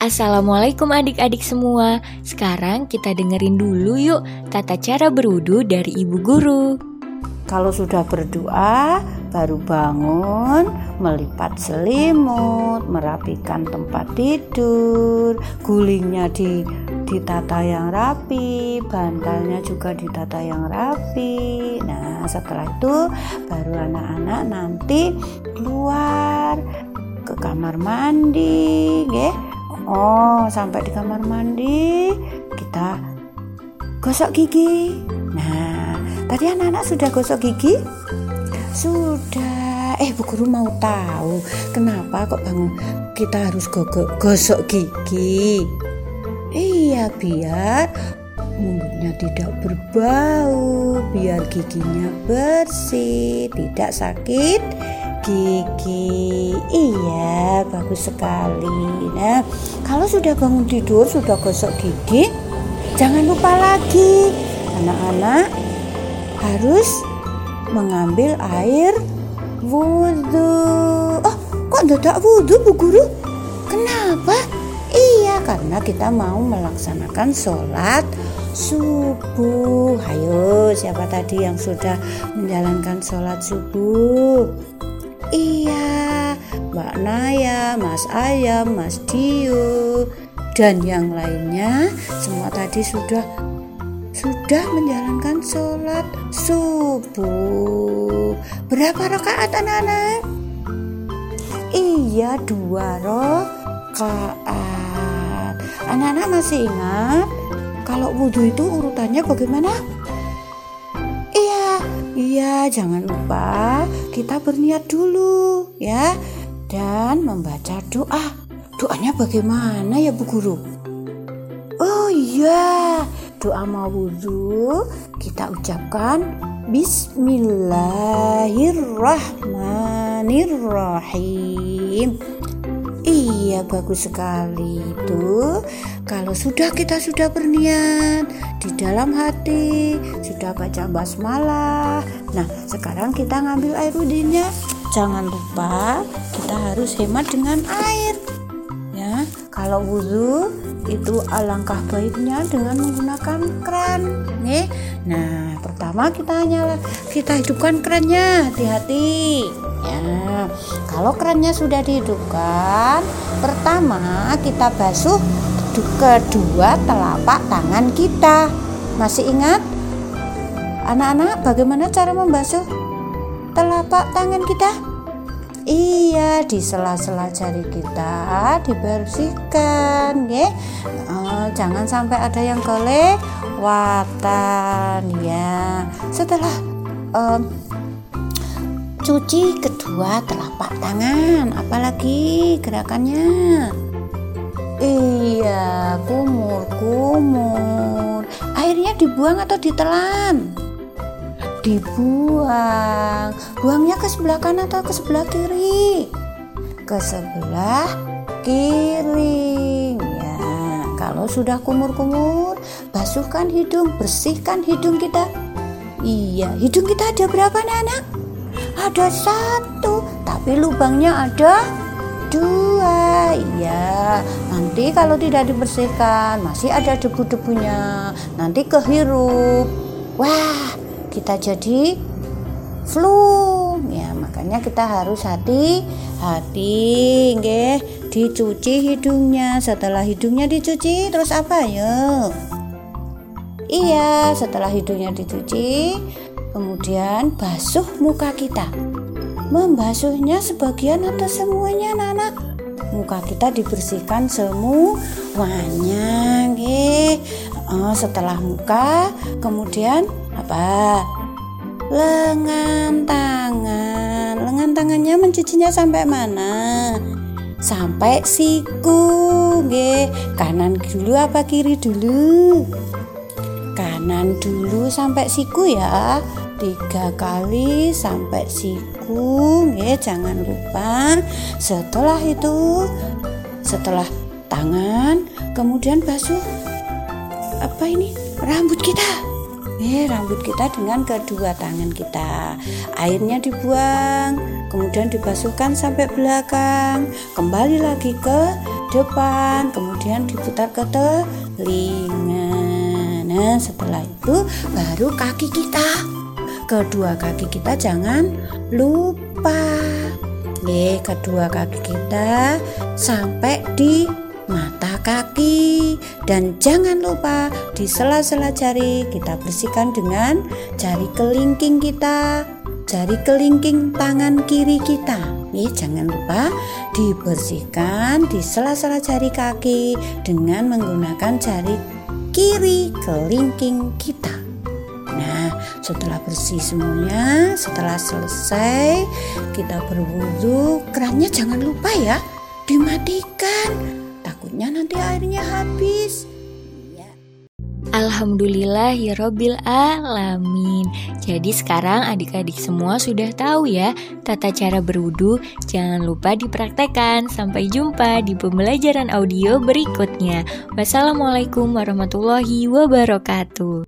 Assalamualaikum adik-adik semua. Sekarang kita dengerin dulu yuk tata cara berwudu dari ibu guru. Kalau sudah berdoa, baru bangun, melipat selimut, merapikan tempat tidur, gulingnya di ditata yang rapi, bantalnya juga ditata yang rapi. Nah, setelah itu baru anak-anak nanti keluar ke kamar mandi, nggih Oh, sampai di kamar mandi kita gosok gigi. Nah, tadi anak-anak sudah gosok gigi? Sudah. Eh, Bu Guru mau tahu kenapa kok bangun kita harus gosok gigi? Iya, biar mulutnya tidak berbau, biar giginya bersih, tidak sakit gigi. Iya, bagus sekali. Nah, kalau sudah bangun tidur, sudah gosok gigi, jangan lupa lagi anak-anak harus mengambil air wudhu. Oh, kok tidak wudhu, Bu Guru? Kenapa? Iya, karena kita mau melaksanakan sholat subuh. Ayo, siapa tadi yang sudah menjalankan sholat subuh? Iya, Mbak Naya, Mas Ayam, Mas Dio, dan yang lainnya semua tadi sudah sudah menjalankan sholat subuh. Berapa rakaat anak-anak? Iya, dua rakaat. Anak-anak masih ingat kalau wudhu itu urutannya bagaimana? Iya, jangan lupa kita berniat dulu ya dan membaca doa. Doanya bagaimana ya Bu Guru? Oh iya, doa mau wudhu kita ucapkan Bismillahirrahmanirrahim. Iya bagus sekali itu kalau sudah kita sudah berniat di dalam hati sudah baca basmalah nah sekarang kita ngambil air wudhunya jangan lupa kita harus hemat dengan air. Ya kalau wudhu itu alangkah baiknya dengan menggunakan keran. Nih nah pertama kita nyala kita hidupkan kerannya. Hati-hati. Ya kalau kerannya sudah dihidupkan pertama kita basuh kedua telapak tangan kita. Masih ingat anak-anak bagaimana cara membasuh telapak tangan kita Iya, di sela-sela jari kita dibersihkan, ya. Uh, jangan sampai ada yang kelewatan, ya. Setelah um, cuci kedua telapak tangan apalagi gerakannya iya kumur kumur airnya dibuang atau ditelan dibuang. Buangnya ke sebelah kanan atau ke sebelah kiri? Ke sebelah kiri ya kalau sudah kumur-kumur basuhkan hidung bersihkan hidung kita. Iya hidung kita ada berapa anak ada satu tapi lubangnya ada dua. Iya nanti kalau tidak dibersihkan masih ada debu-debunya. Nanti kehirup. Wah kita jadi flu ya makanya kita harus hati-hati nggih dicuci hidungnya setelah hidungnya dicuci terus apa ya iya setelah hidungnya dicuci Kemudian basuh muka kita. Membasuhnya sebagian atau semuanya anak-anak? Muka kita dibersihkan semuanya. Oke. Oh, setelah muka, kemudian apa? Lengan tangan. Lengan tangannya mencucinya sampai mana? Sampai siku, nggih. Kanan dulu apa kiri dulu? kanan dulu sampai siku ya tiga kali sampai siku ya jangan lupa setelah itu setelah tangan kemudian basuh apa ini rambut kita eh rambut kita dengan kedua tangan kita airnya dibuang kemudian dibasuhkan sampai belakang kembali lagi ke depan, kemudian diputar ke telinga. Nah, setelah itu baru kaki kita. Kedua kaki kita jangan lupa. Oke, kedua kaki kita sampai di mata kaki dan jangan lupa di sela-sela jari kita bersihkan dengan jari kelingking kita jari kelingking tangan kiri kita. Nih jangan lupa dibersihkan di sela-sela jari kaki dengan menggunakan jari kiri kelingking kita. Nah, setelah bersih semuanya, setelah selesai kita berwudu, kerannya jangan lupa ya dimatikan takutnya nanti airnya habis. Ya. Alhamdulillah ya Robil Alamin. Jadi sekarang adik-adik semua sudah tahu ya Tata cara berwudu. Jangan lupa dipraktekkan. Sampai jumpa di pembelajaran audio berikutnya. Wassalamualaikum warahmatullahi wabarakatuh